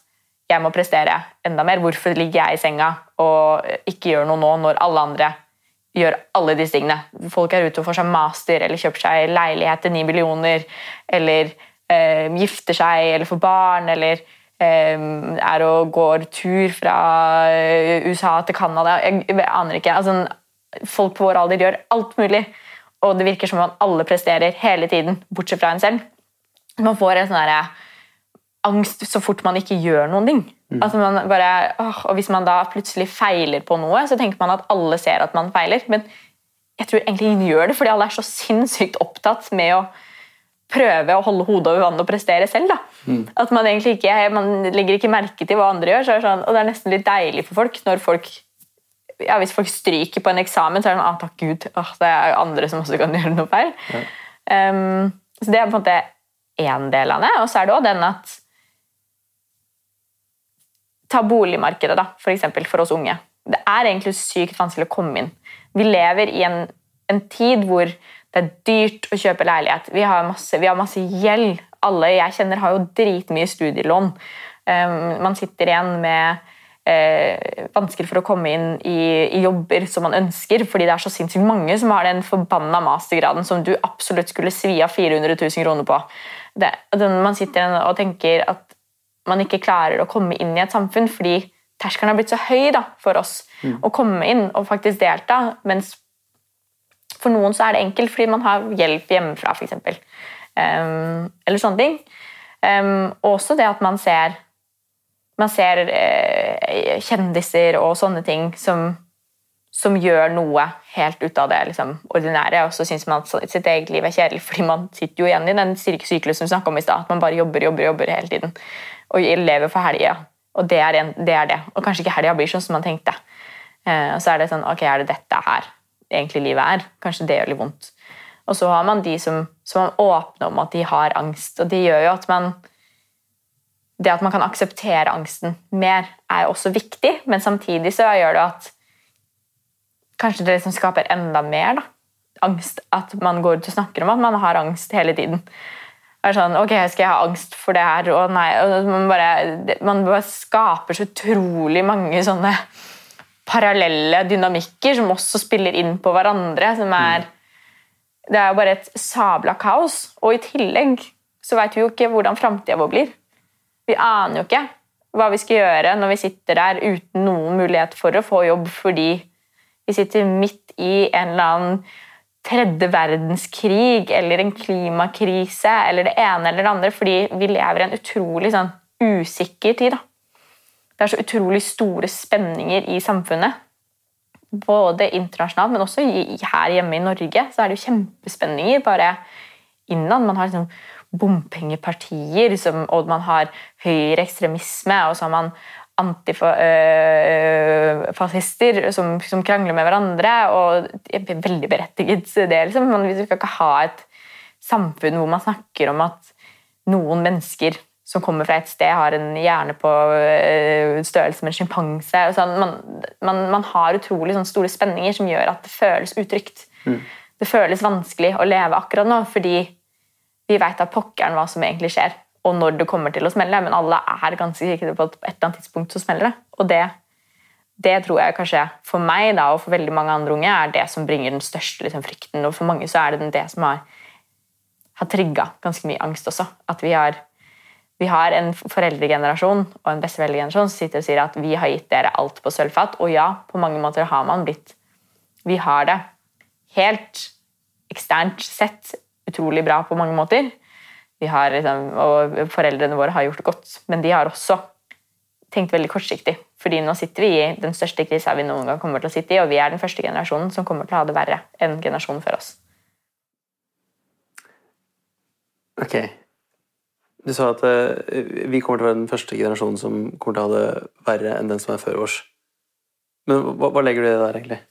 jeg må prestere enda mer. Hvorfor ligger jeg i senga og ikke gjør noe nå når alle andre gjør alle disse tingene? Folk er ute og får seg master eller kjøper seg leilighet til ni millioner, eller eh, gifter seg eller får barn, eller eh, er og går tur fra eh, USA til Canada. Jeg, jeg aner ikke. Altså, folk på vår alder gjør alt mulig, og det virker som om alle presterer hele tiden, bortsett fra en selv. Man får en sånn derre angst så fort man ikke gjør noen ting. Altså man bare, åh, og Hvis man da plutselig feiler på noe, så tenker man at alle ser at man feiler. Men jeg tror egentlig ingen gjør det, fordi alle er så sinnssykt opptatt med å prøve å holde hodet over vannet og prestere selv. da. At Man egentlig ikke, man legger ikke merke til hva andre gjør. Så er det sånn, og det er nesten litt deilig for folk når folk ja, Hvis folk stryker på en eksamen, så er det sånn ah, takk Gud, åh, det er andre som også kan gjøre noe feil. Um, så Det er på en måte én del av det. Og så er det også den at Ta boligmarkedet, da, for eksempel, for oss unge. Det er egentlig sykt vanskelig å komme inn. Vi lever i en, en tid hvor det er dyrt å kjøpe leilighet. Vi har masse, vi har masse gjeld. Alle jeg kjenner, har jo dritmye studielån. Um, man sitter igjen med eh, vansker for å komme inn i, i, jobber som man ønsker, fordi det er så sinnssykt mange som har den forbanna mastergraden som du absolutt skulle svi av 400 000 kroner på. Det, man sitter igjen og tenker at man ikke klarer å komme inn i et samfunn fordi terskelen har blitt så høy da, for oss å komme inn og faktisk delta. Mens for noen så er det enkelt fordi man har hjelp hjemmefra, f.eks. Um, eller sånne ting. Um, også det at man ser man ser uh, kjendiser og sånne ting som, som gjør noe helt ut av det liksom, ordinære, og så syns man at sitt eget liv er kjedelig, fordi man sitter jo igjen i den syklusen vi snakka om i stad, at man bare jobber, jobber, jobber hele tiden. Og lever for helga. Og det er, en, det er, det Og kanskje ikke helga blir sånn som man tenkte. Eh, og så er det sånn Ok, er det dette her egentlig livet er? Kanskje det gjør litt vondt. Og så har man de som, som er åpne om at de har angst, og det gjør jo at man det at man kan akseptere angsten mer, er jo også viktig, men samtidig så gjør det at kanskje det liksom skaper enda mer da. angst. At man går ut og snakker om at man har angst hele tiden. Er sånn, ok, Skal jeg ha angst for det her? Og nei, og man, bare, man bare skaper så utrolig mange sånne parallelle dynamikker som også spiller inn på hverandre. som er Det er jo bare et sabla kaos. Og i tillegg så veit vi jo ikke hvordan framtida vår blir. Vi aner jo ikke hva vi skal gjøre når vi sitter der uten noen mulighet for å få jobb fordi vi sitter midt i en eller annen tredje verdenskrig eller en klimakrise eller det ene eller det andre, fordi vi lever i en utrolig sånn, usikker tid. Da. Det er så utrolig store spenninger i samfunnet. Både internasjonalt, men også her hjemme i Norge så er det jo kjempespenninger bare innad. Man har liksom bompengepartier, og man har høyreekstremisme, og så har man antifascister øh, som, som, krangler med hverandre. og er Veldig berettiget det. Liksom. Men vi skal ikke ha et samfunn hvor man snakker om at noen mennesker som kommer fra et sted, har en hjerne på øh, størrelse med en sjimpanse. Sånn. Man, man, man, har utrolig store spenninger som gjør at det føles utrygt. Mm. Det føles vanskelig å leve akkurat nå, fordi vi veit av pokkeren hva som egentlig skjer og når det kommer til å smelle, men alle er ganske sikre på at på et eller annet tidspunkt så smeller det. Og det, det tror jeg kanskje for meg da, og for veldig mange andre unge er det som bringer den største liksom, frykten. Og for mange så er det det som har, har trigga ganske mye angst også. At vi har, vi har en foreldregenerasjon og en besteforeldregenerasjon som sitter og sier at vi har gitt dere alt på sølvfat. Og ja, på mange måter har man blitt Vi har det helt eksternt sett utrolig bra på mange måter har, liksom, og foreldrene våre har gjort det godt, men de har også tenkt veldig kortsiktig. Fordi nå sitter vi i den største krisa vi noen gang kommer til å sitte i, og vi er den første generasjonen som kommer til å ha det verre enn generasjonen før oss. Ok. Du sa at uh, vi kommer til å være den første generasjonen som kommer til å ha det verre enn den som er før oss. Men hva, hva legger du i det der, egentlig?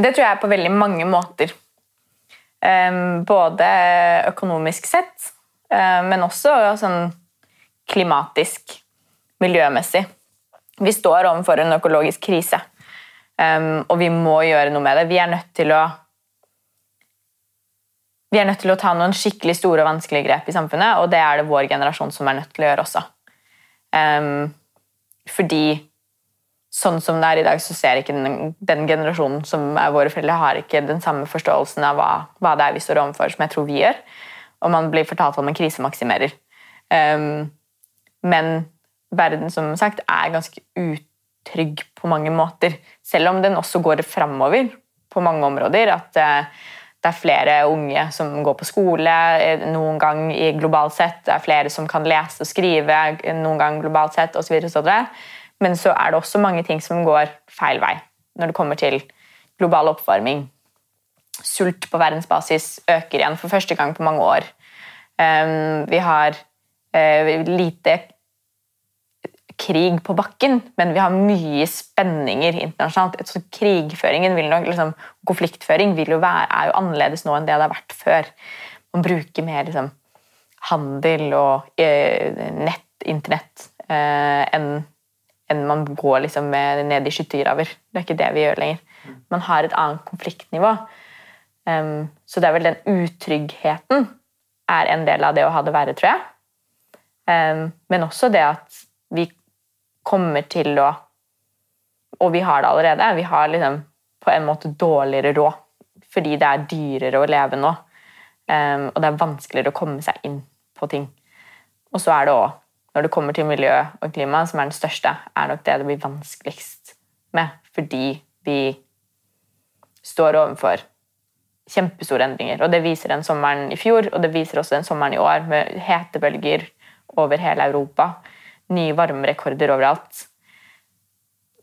Det tror jeg er på veldig mange måter. Både økonomisk sett, men også sånn klimatisk, miljømessig. Vi står overfor en økologisk krise, og vi må gjøre noe med det. Vi er nødt til å vi er nødt til å ta noen skikkelig store og vanskelige grep i samfunnet, og det er det vår generasjon som er nødt til å gjøre også. Fordi sånn som det er i dag, så ser ikke den, den, generasjonen som er våre foreldre, har ikke den samme forståelsen av hva, hva, det er vi står overfor, som jeg tror vi gjør. Og man blir fortalt om en krisemaksimerer. Um, men verden som sagt er ganske utrygg på mange måter. Selv om den også går framover på mange områder. At uh, det er flere unge som går på skole eh, noen gang globalt sett. Det er flere som kan lese og skrive noen gang globalt sett osv. Men så er det også mange ting som går feil vei når det kommer til global oppvarming. Sult på verdensbasis øker igjen for første gang på mange år. Ehm, vi har eh, lite krig på bakken, men vi har mye spenninger internasjonalt. Så krigføringen vil nok, liksom, Konfliktføring vil jo være, er jo annerledes nå enn det det har vært før. Man bruker mer liksom, handel og eh, nett, internett, eh, enn enn man går liksom ned i skyttergraver. Det er ikke det vi gjør lenger. Man har et annet konfliktnivå. Um, så det er vel den utryggheten er en del av det å ha det verre, tror jeg. Um, men også det at vi kommer til å Og vi har det allerede. Vi har liksom på en måte dårligere råd fordi det er dyrere å leve nå. Um, og det er vanskeligere å komme seg inn på ting. Og så er det òg når det kommer til miljø og klima, som er den største, er nok det det blir vanskeligst med. Fordi vi står overfor kjempestore endringer. Og det viser den sommeren i fjor, og det viser også den sommeren i år, med hetebølger over hele Europa. Nye varmerekorder overalt.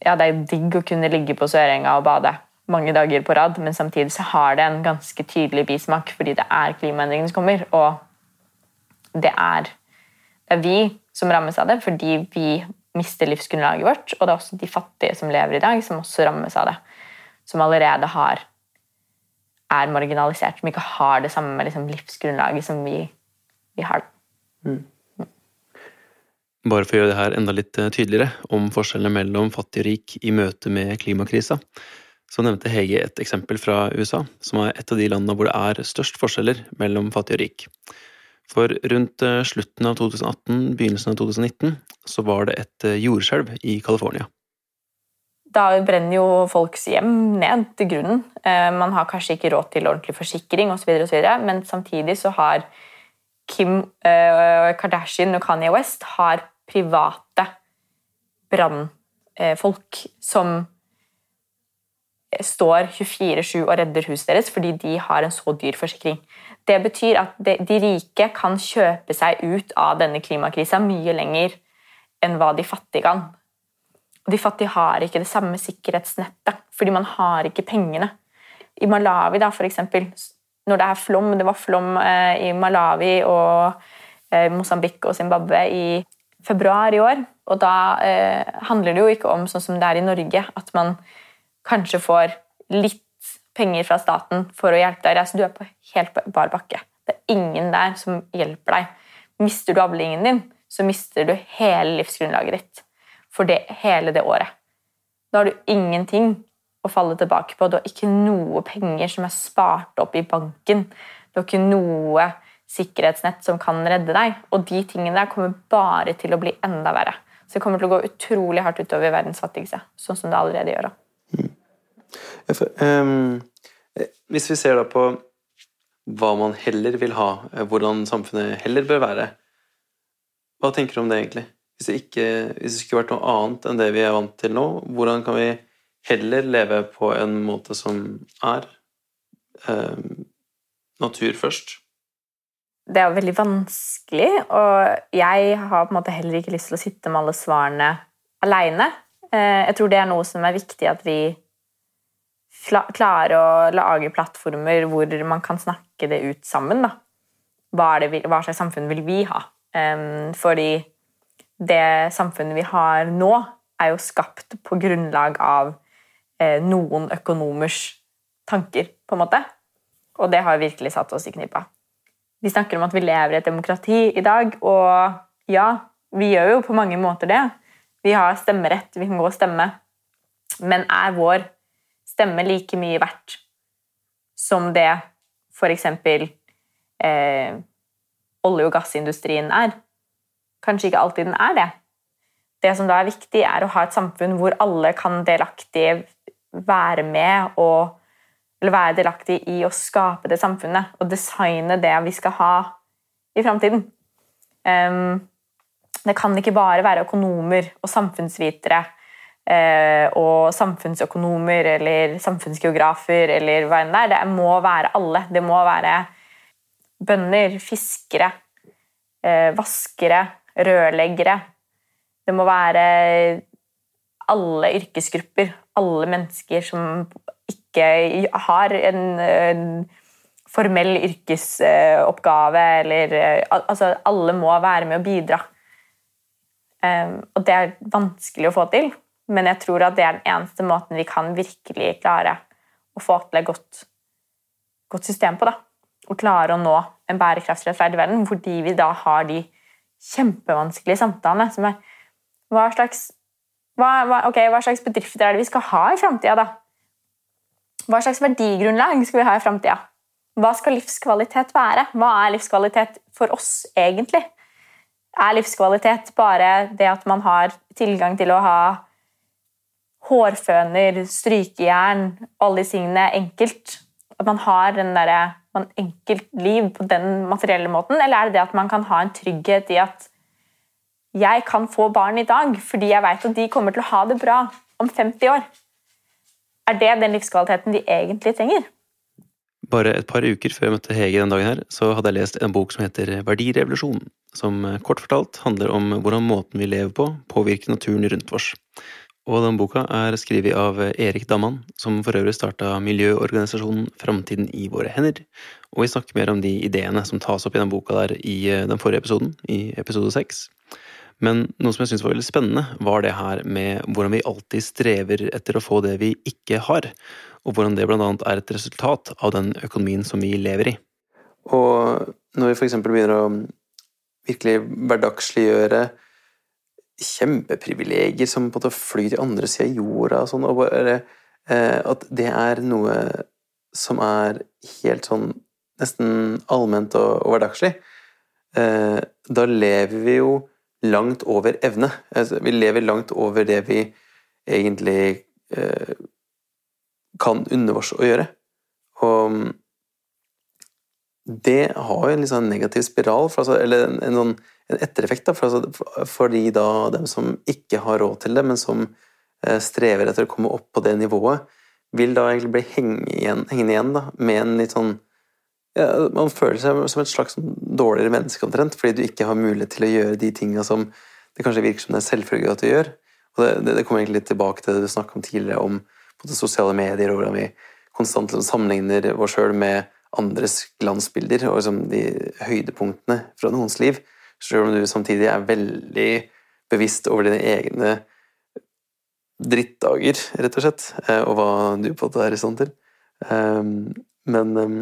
Ja, det er digg å kunne ligge på Sørenga og bade mange dager på rad, men samtidig så har det en ganske tydelig bismak, fordi det er klimaendringene som kommer, og det er, det er vi som rammes av det, fordi vi mister livsgrunnlaget vårt. Og det er også de fattige som lever i dag, som også rammes av det. Som allerede har, er marginalisert, som ikke har det samme liksom, livsgrunnlaget som vi, vi har. Bare for å gjøre det her enda litt eh, tydeligere om forskjellene mellom fattig og rik i møte med klimakrisa, så nevnte Hege et eksempel fra USA, som er et av de landene hvor det er størst forskjeller mellom fattig og rik. For rundt eh, slutten av 2018, begynnelsen av 2019, så var det et eh, jordskjelv i California. Da brenner jo folks hjem ned til grunnen. Man har kanskje ikke råd til ordentlig forsikring osv., men samtidig så har Kim Kardashian og Kanye West har private brannfolk som står 24-7 og redder huset deres fordi de har en så dyr forsikring. Det betyr at de rike kan kjøpe seg ut av denne klimakrisa mye lenger enn hva de fattige kan. De fattige har ikke det samme sikkerhetsnettet, fordi man har ikke pengene. I Malawi, da, for eksempel, når det er flom Det var flom eh, i Malawi og eh, Mosambik og Zimbabwe i februar i år. Og da eh, handler det jo ikke om sånn som det er i Norge, at man kanskje får litt penger fra staten for å hjelpe deg. Så du er på helt bar bakke. Det er ingen der som hjelper deg. Mister du avlingen din, så mister du hele livsgrunnlaget ditt for det, hele det året. Da har du ingenting å falle tilbake på. Du har ikke noe penger som er spart opp i banken. Du har ikke noe sikkerhetsnett som kan redde deg. Og de tingene der kommer bare til å bli enda verre. Så det kommer til å gå utrolig hardt utover verdens fattigste, sånn som det allerede gjør. Mm. Um, hvis vi ser da på hva man heller vil ha, eh, hvordan samfunnet heller bør være, hva tenker du om det egentlig? Hvis det, ikke, hvis det skulle vært noe annet enn det vi er vant til nå, hvordan kan vi heller leve på en måte som er eh, natur først? det er veldig vanskelig, og jeg har på en måte heller ikke lyst til å sitte med alle svarene aleine. Eh, jeg tror det er noe som er viktig at vi klarer å lage plattformer hvor man kan snakke det ut sammen. Da. Hva, det, hva slags samfunn vil vi ha? Fordi det samfunnet vi har nå, er jo skapt på grunnlag av eh, noen økonomers tanker, på en måte. Og det har virkelig satt oss i knipa. Vi snakker om at vi lever i et demokrati i dag, og ja, vi gjør jo på mange måter det. Vi har stemmerett, vi kan gå og stemme. Men er vår stemme like mye verdt som det f.eks. Eh, olje- og gassindustrien er? Kanskje ikke alltid den er det. Det som da er viktig, er å ha et samfunn hvor alle kan delaktig være med og eller være delaktig i å skape det samfunnet og designe det vi skal ha i framtiden. Um, det kan ikke bare være økonomer og samfunnsvitere og samfunnsøkonomer eller samfunnsgeografer eller hva enn det er. Det må være alle. Det må være bønder, fiskere, uh, vaskere, rørleggere. Det må være alle yrkesgrupper, alle mennesker som ikke har en, en formell yrkesoppgave eller Altså, alle må være med å bidra. Og det er vanskelig å få til, men jeg tror at det er den eneste måten vi kan virkelig klare å få til et godt, godt system på. da. Og klare å nå en bærekraftsrettferdig verden, fordi vi da har de kjempevanskelige samtalene som er hva slags, hva, hva, okay, hva slags bedrifter er det vi skal ha i framtida, da? Hva slags verdigrunnlag skal vi ha i framtida? Hva skal livskvalitet være? Hva er livskvalitet for oss, egentlig? Er livskvalitet bare det at man har tilgang til å ha hårføner, strykejern, alle de tingene enkelt? At man har den der, man enkelt liv på den materielle måten? Eller er det det at man kan ha en trygghet i at jeg kan få barn i dag fordi jeg vet at de kommer til å ha det bra om 50 år? Er det den livskvaliteten de egentlig trenger? Bare et par uker før jeg møtte Hege den dagen her, så hadde jeg lest en bok som heter Verdirevolusjon, som eh, kort fortalt handler om hvordan måten vi lever på, påvirker naturen rundt oss. Og den boka er skrevet av Erik Damman, som for øvrig starta miljøorganisasjonen Framtiden i våre hender, og vi snakker mer om de ideene som tas opp i den boka der i eh, den forrige episoden, i episode seks. Men noe som jeg syntes var veldig spennende, var det her med hvordan vi alltid strever etter å få det vi ikke har, og hvordan det blant annet er et resultat av den økonomien som vi lever i. Og når vi for eksempel begynner å virkelig hverdagsliggjøre kjempeprivilegier som på en måte flyr til andre sida av jorda og sånn, og bare eh, at det er noe som er helt sånn nesten allment og, og hverdagslig, eh, da lever vi jo langt over evne. Altså, vi lever langt over det vi egentlig eh, kan unne oss å gjøre. Og det har jo en litt sånn negativ spiral, for, altså, eller en, en, en ettereffekt, da, for, altså, fordi da dem som ikke har råd til det, men som eh, strever etter å komme opp på det nivået, vil da egentlig bli hengende igjen, hengende igjen da, med en litt sånn ja, Man føler seg som et slags sånn dårligere menneske omtrent, fordi du ikke har mulighet til å gjøre de tinga som det kanskje virker som det er selvfølgelig at du gjør. Og det, det, det kommer egentlig litt tilbake til det du snakka om tidligere, om både sosiale medier, og hvordan vi konstant liksom sammenligner oss sjøl med andres glansbilder og liksom de høydepunktene fra noens liv, selv om du samtidig er veldig bevisst over dine egne drittdager, rett og slett, eh, og hva du på en måte er i stand til. Ehm, men ehm,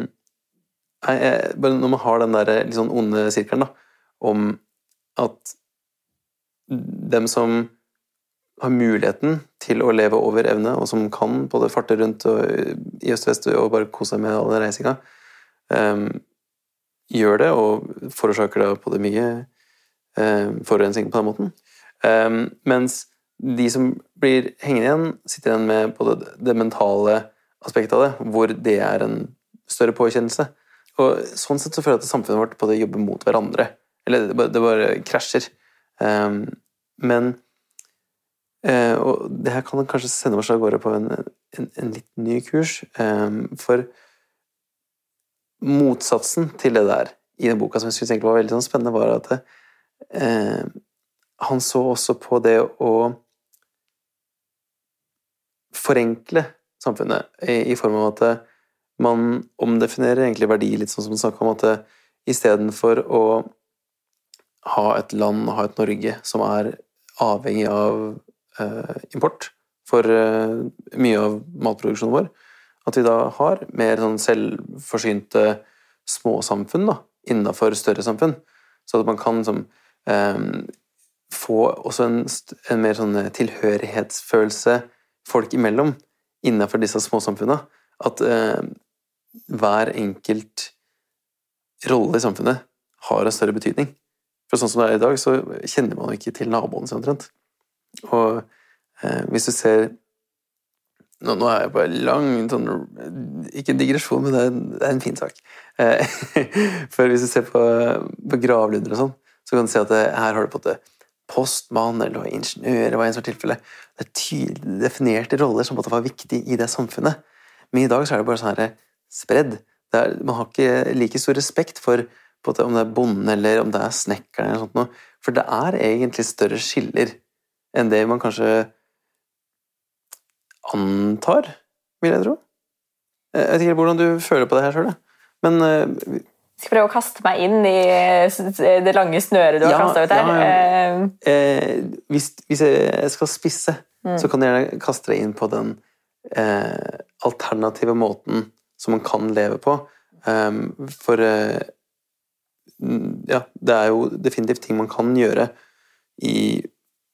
når man har den der litt sånn onde sirkelen da, om at dem som har muligheten til å leve over evne, og som kan både farte rundt i øst og vest og bare kose seg med all den reisinga, gjør det, og forårsaker da det mye um, forurensning på den måten. Um, mens de som blir hengende igjen, sitter igjen med både det mentale aspektet av det, hvor det er en større påkjennelse. Og Sånn sett så føler jeg at samfunnet vårt både jobber mot hverandre. Eller det bare, det bare krasjer. Um, men uh, Og det her kan kanskje sende oss av gårde på en, en, en litt ny kurs. Um, for motsatsen til det der i den boka som jeg synes var veldig sånn spennende, var at uh, han så også på det å forenkle samfunnet i, i form av at man omdefinerer egentlig verdi, litt sånn som du snakka om at istedenfor å ha et land, ha et Norge, som er avhengig av eh, import for eh, mye av matproduksjonen vår, at vi da har mer sånn selvforsynte småsamfunn da, innafor større samfunn. Så at man kan liksom, eh, få også en, en, mer sånn tilhørighetsfølelse folk imellom innafor disse småsamfunna. At eh, hver enkelt rolle i samfunnet har en større betydning. For sånn som det er i dag, så kjenner man jo ikke til naboene sine omtrent. Og eh, hvis du ser nå, nå, er jeg på en lang sånn, Ikke digresjon, men det er en, det er en fin sak. Eh, for hvis du ser på, på gravlunder og sånn, så kan du se at det, her har du på en måte postmann eller ingeniør var en sånn tilfelle. Det er tydelig definerte roller som var viktige i det samfunnet. Men i dag så er det bare sånn her spredd. Er, man har ikke like stor respekt for om det er bonden eller om det er snekkeren. eller sånt noe. For det er egentlig større skiller enn det man kanskje antar, vil jeg tro. Jeg vet ikke hvordan du føler på det her sjøl, men uh, skal prøve å kaste meg inn i det lange snøret du har ja, kasta ut her. Ja, ja. Eh, hvis, hvis, jeg skal spisse, mm. så kan jeg gjerne kaste deg inn på den eh, alternative måten som man kan leve på. Um, for uh, ja, det er jo definitivt ting man kan gjøre i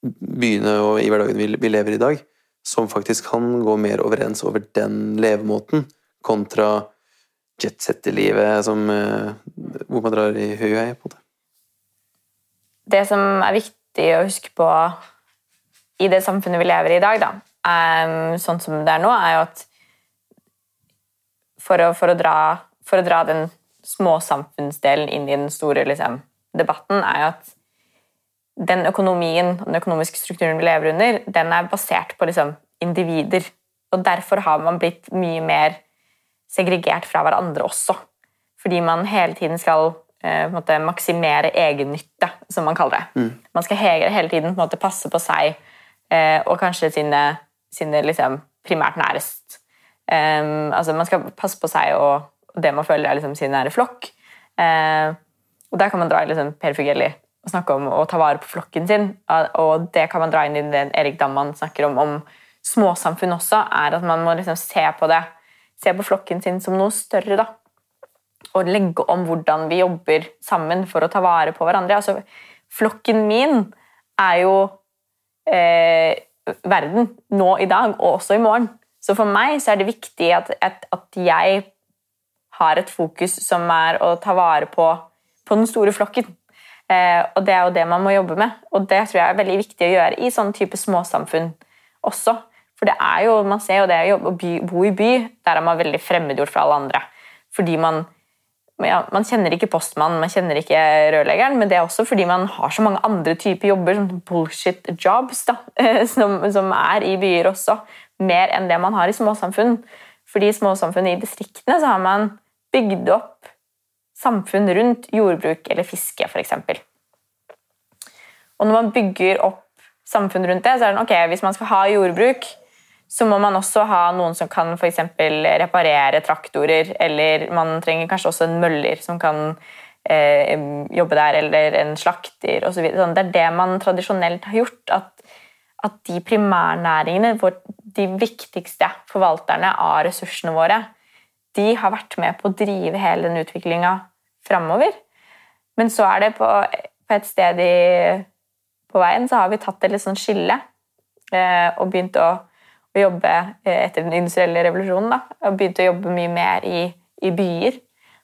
byene og i hverdagen vi, vi lever i i dag, som faktisk kan gå mer overens over den levemåten, kontra jetsetter-livet uh, hvor man drar i høy og på det. Det som er viktig å huske på i det samfunnet vi lever i i dag, da, um, sånn som det er nå, er jo at for å, for å, dra, for å dra, den småsamfunnsdelen inn i den store liksom, debatten, er jo at den økonomien og den økonomiske strukturen vi lever under, den er basert på liksom, individer. Og derfor har man blitt mye mer segregert fra hverandre også. Fordi man hele tiden skal eh, måte, maksimere egennytte, som man kaller det. Mm. Man skal hele, tiden måte, passe på seg eh, og kanskje sine, sine liksom, primært nærest Um, altså Man skal passe på seg og, og det man føler er liksom sin nære flokk. Uh, og Der kan man dra liksom Per Fugelli og snakke om å ta vare på flokken sin. Og det kan man dra inn i det Erik Damman snakker om om småsamfunn også, er at man må liksom se på det se på flokken sin som noe større. da. Og legge om hvordan vi jobber sammen for å ta vare på hverandre. Altså, flokken min er jo eh, verden nå i dag, og også i morgen. Så for meg så er det viktig at, at, at jeg har et fokus som er å ta vare på, på den store flokken. Eh, og det er jo det man må jobbe med. Og det tror jeg er veldig viktig å gjøre i sånn type småsamfunn også. For det er jo, man ser jo det å bo i by, der er man veldig fremmedgjort fra alle andre. Fordi man ja, man kjenner ikke postmannen, man kjenner ikke rørleggeren, men det er også fordi man har så mange andre typer jobber, sånn bullshit jobs, da, som, som, er i byer også. Mer enn det man har i småsamfunn. Fordi i småsamfunn i distriktene så har man bygd opp samfunn rundt jordbruk eller fiske, f.eks. Og når man bygger opp samfunn rundt det, så er det ok, hvis man skal ha jordbruk, så må man også ha noen som kan for reparere traktorer, eller man trenger kanskje også en møller som kan eh, jobbe der, eller en slakter osv. Sånn, det er det man tradisjonelt har gjort. At, at de primærnæringene, de viktigste forvalterne av ressursene våre, de har vært med på å drive hele den utviklinga framover. Men så er det på, på et sted i, på veien så har vi tatt et litt sånn skille eh, og begynt å å jobbe eh, etter den industrielle revolusjonen. Da, og begynt å jobbe mye mer i, i byer.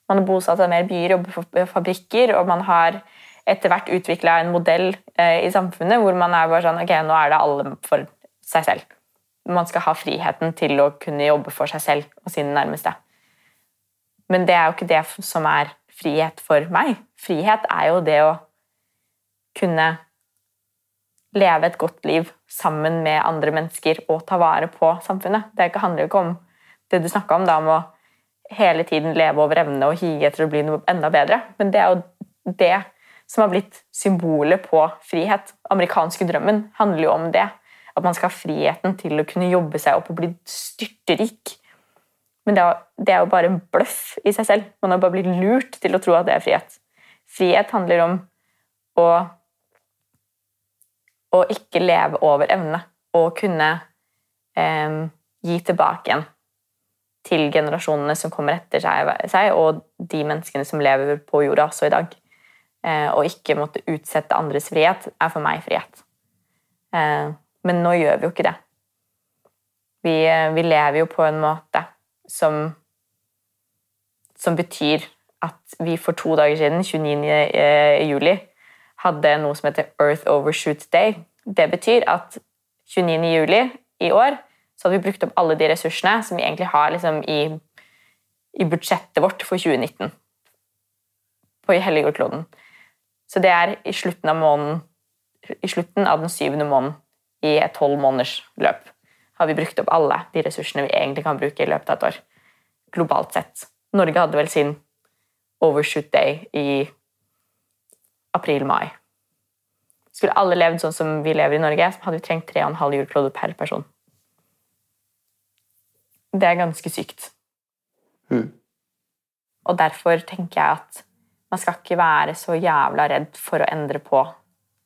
Man har bosatt seg mer byer, jobber for fabrikker, og man har etter hvert utvikla en modell eh, i samfunnet hvor man er bare sånn Ok, nå er det alle for seg selv. Man skal ha friheten til å kunne jobbe for seg selv og sine nærmeste. Men det er jo ikke det som er frihet for meg. Frihet er jo det å kunne leve et godt liv sammen med andre mennesker og ta vare på samfunnet. Det handler jo ikke om det du snakka om, da, om å hele tiden leve over evne og hige etter å bli noe enda bedre. Men det er jo det som har blitt symbolet på frihet. Amerikanske drømmen handler jo om det. At man skal ha friheten til å kunne jobbe seg opp og bli styrterik. Men det er, det er jo bare en bløff i seg selv. Man har bare blitt lurt til å tro at det er frihet. Frihet handler om å å ikke leve over evne og kunne eh, gi tilbake igjen til generasjonene som kommer etter seg, og de menneskene som lever på jorda også i dag. Eh, og ikke måtte utsette andres frihet, er for meg frihet. Eh, men nå gjør vi jo ikke det. Vi, eh, vi lever jo på en måte som som betyr at vi for to dager siden, 29. Eh, juli, hadde noe som heter Earth Overshoot Day. Det betyr at 29. juli i år så hadde vi brukt opp alle de ressursene som vi egentlig har liksom, i, i, budsjettet vårt for 2019 på hele jordkloden. Så det er i slutten av måneden i slutten av den syvende måneden i et tolv måneders løp har vi brukt opp alle de ressursene vi egentlig kan bruke i løpet av et år. Globalt sett. Norge hadde vel sin overshoot day i april-mai. Skulle alle levd sånn som vi lever i Norge, så hadde vi trengt 3,5 jordkloder per person. Det er ganske sykt. Mm. Og derfor tenker jeg at man skal ikke være så jævla redd for å endre på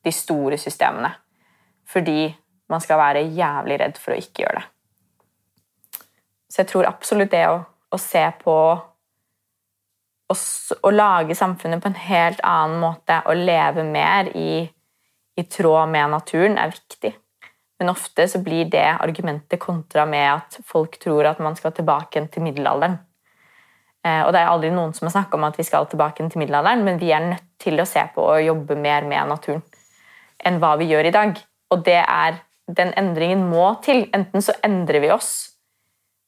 de store systemene. Fordi man skal være jævlig redd for å ikke gjøre det. Så jeg tror absolutt det å, å se på å lage samfunnet på en helt annen måte og leve mer i, i tråd med naturen, er viktig. Men ofte så blir det argumentet kontra med at folk tror at man skal tilbake til middelalderen. Eh, og det er aldri noen som har snakka om at vi skal tilbake til middelalderen, men vi er nødt til å se på og jobbe mer med naturen enn hva vi gjør i dag. Og det er Den endringen må til. Enten så endrer vi oss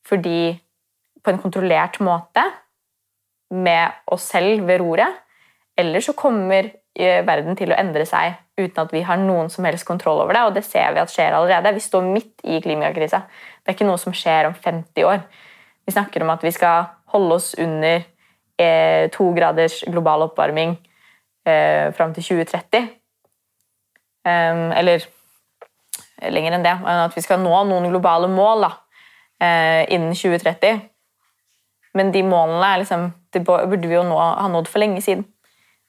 fordi på en kontrollert måte, med oss selv ved roret, eller så kommer eh, verden til å endre seg uten at vi har noen som helst kontroll over det. Og det ser vi at skjer allerede. Vi står midt i klimakrisa. Det er ikke noe som skjer om 50 år. Vi snakker om at vi skal holde oss under eh, to graders global oppvarming eh, fram til 2030. Um, ehm, eller lenger enn det. At vi skal nå noen globale mål da, eh, innen 2030. Men de målene er liksom det burde vi jo nå ha nådd for lenge siden.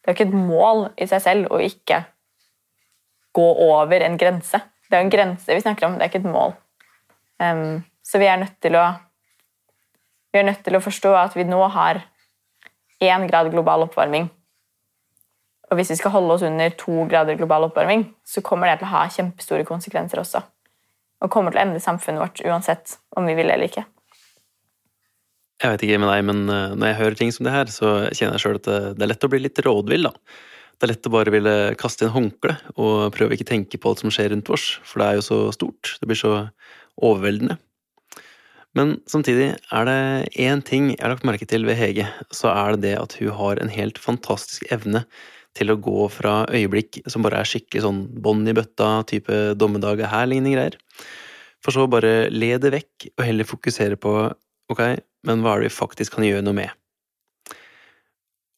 Det er jo ikke et mål i seg selv å ikke gå over en grense. Det er en grense vi snakker om, det er ikke et mål. Um, så vi er nødt til å vi er nødt til å forstå at vi nå har én grad global oppvarming. Og hvis vi skal holde oss under to grader global oppvarming, så kommer det til å ha kjempestore konsekvenser også. Og kommer til å endre samfunnet vårt uansett om vi vil eller ikke. Jeg vet ikke med deg, men eh, når jeg hører ting som det her, så kjenner jeg sjøl at det er lett å bli litt rådvill, da. Det er lett å bare ville kaste inn håndkle og prøve ikke tenke på alt som skjer rundt oss, for det er jo så stort. Det blir så overveldende. Men samtidig er det én ting jeg har lagt merke til ved Hege, så er det det at hun har en helt fantastisk evne til å gå fra øyeblikk som bare er skikkelig sånn bånd i bøtta, type dommedag er her-lignende greier, for så bare le det vekk og heller fokusere på ok, men hva er det vi faktisk kan gjøre noe med?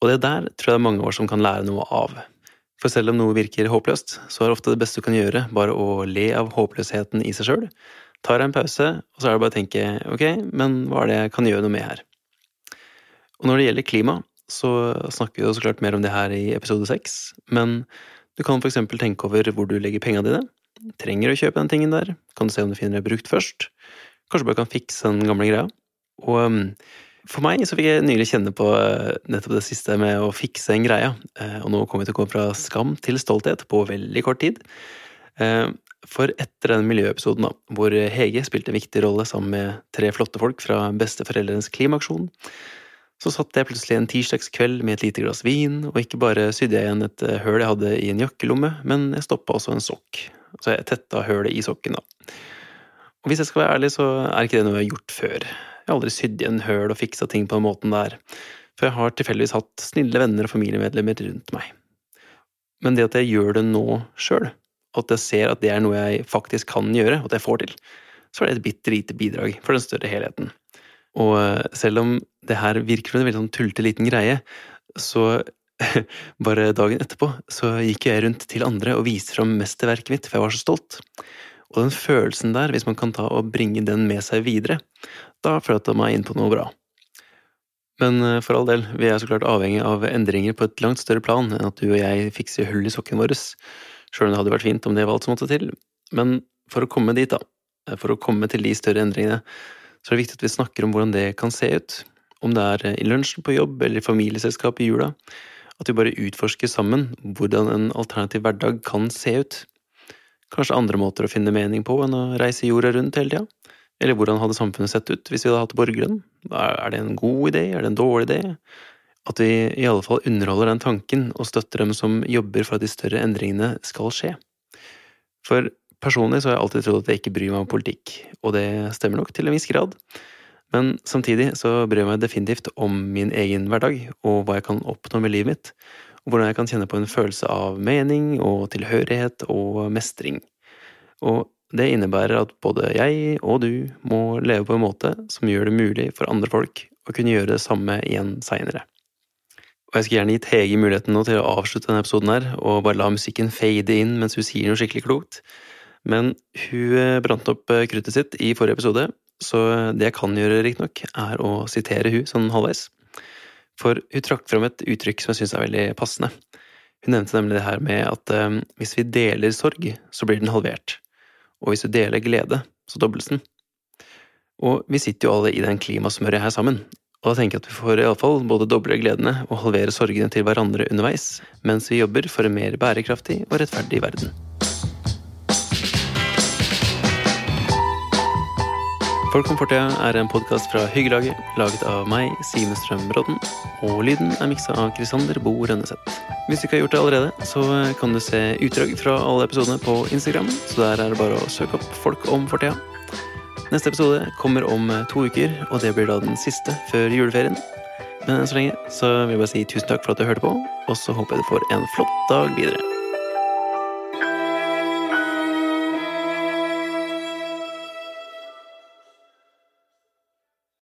Og det der tror jeg det er mange år som kan lære noe av. For selv om noe virker håpløst, så er ofte det beste du kan gjøre bare å le av håpløsheten i seg sjøl. Tar en pause, og så er det bare å tenke ok, men hva er det jeg kan gjøre noe med her? Og når det gjelder klima, så snakker vi jo så klart mer om det her i episode seks, men du kan for eksempel tenke over hvor du legger penga dine. Trenger du å kjøpe den tingen der? Kan du se om du finner det brukt først? Kanskje bare kan fikse den gamle greia? Og um, for meg så fikk jeg nylig kjenne på uh, nettopp det siste med å fikse en greie. Uh, og nå kommer vi til å gå fra skam til stolthet på veldig kort tid. Uh, for etter den miljøepisoden, da, hvor Hege spilte en viktig rolle sammen med tre flotte folk fra Besteforeldrenes klimaaksjon, så satt jeg plutselig en tirsdagskveld med et lite glass vin, og ikke bare sydde jeg igjen et høl jeg hadde i en jakkelomme, men jeg stoppa også en sokk. Så jeg tetta hølet i sokken, da. Og hvis jeg skal være ærlig, så er ikke det noe jeg har gjort før. Jeg har aldri sydd igjen høl og fiksa ting på den måten der, for jeg har tilfeldigvis hatt snille venner og familiemedlemmer rundt meg. Men det at jeg gjør det nå sjøl, at jeg ser at det er noe jeg faktisk kan gjøre, og at jeg får til, så er det et bitte lite bidrag for den større helheten. Og eh, selv om det her virker som en veldig sånn tullete liten greie, så bare dagen etterpå så gikk jeg rundt til andre og viste fram mesterverket mitt, for jeg var så stolt. Og den følelsen der, hvis man kan ta og bringe den med seg videre, da fløt jeg meg inn på noe bra. Men eh, for all del, vi er så klart avhengig av endringer på et langt større plan enn at du og jeg fikser hull i sokken vår, sjøl om det hadde vært fint om det var alt som måtte til. Men for å komme dit, da, eh, for å komme til de større endringene, så er det viktig at vi snakker om hvordan det kan se ut. Om det er i lunsjen på jobb eller i familieselskap i jula. At vi bare utforsker sammen hvordan en alternativ hverdag kan se ut. Kanskje andre måter å finne mening på enn å reise jorda rundt hele tida? Eller hvordan hadde samfunnet sett ut hvis vi hadde hatt borgerlønn? Er det en god idé, er det en dårlig idé? At vi i alle fall underholder den tanken og støtter dem som jobber for at de større endringene skal skje. For personlig så har jeg alltid trodd at jeg ikke bryr meg om politikk, og det stemmer nok til en viss grad. Men samtidig så bryr jeg meg definitivt om min egen hverdag og hva jeg kan oppnå med livet mitt, og hvordan jeg kan kjenne på en følelse av mening og tilhørighet og mestring. Og det innebærer at både jeg og du må leve på en måte som gjør det mulig for andre folk å kunne gjøre det samme igjen seinere. Og jeg skulle gjerne gitt Hege muligheten nå til å avslutte denne episoden her, og bare la musikken fade inn mens hun sier noe skikkelig klokt, men hun eh, brant opp eh, kruttet sitt i forrige episode, så det jeg kan gjøre, riktignok, er å sitere hun sånn halvveis. For hun trakk fram et uttrykk som jeg syns er veldig passende. Hun nevnte nemlig det her med at um, hvis vi deler sorg, så blir den halvert. Og hvis du deler glede, så dobles den. Og vi sitter jo alle i den klimasmørja her sammen, og da tenker jeg at vi får iallfall både doble gledene og halvere sorgene til hverandre underveis, mens vi jobber for en mer bærekraftig og rettferdig verden. Folk om fortida er en podkast fra Hyggelaget, laget av meg, Sime Strøm Brodden. og lyden er miksa av Krisander Bo Rønneseth. Hvis du ikke har gjort det allerede, så kan du se utdrag fra alle episodene på Instagram, så der er det bare å søke opp Folk om fortida. Neste episode kommer om to uker, og det blir da den siste før juleferien. Men enn så lenge så vil jeg bare si tusen takk for at du hørte på, og så håper jeg du får en flott dag videre.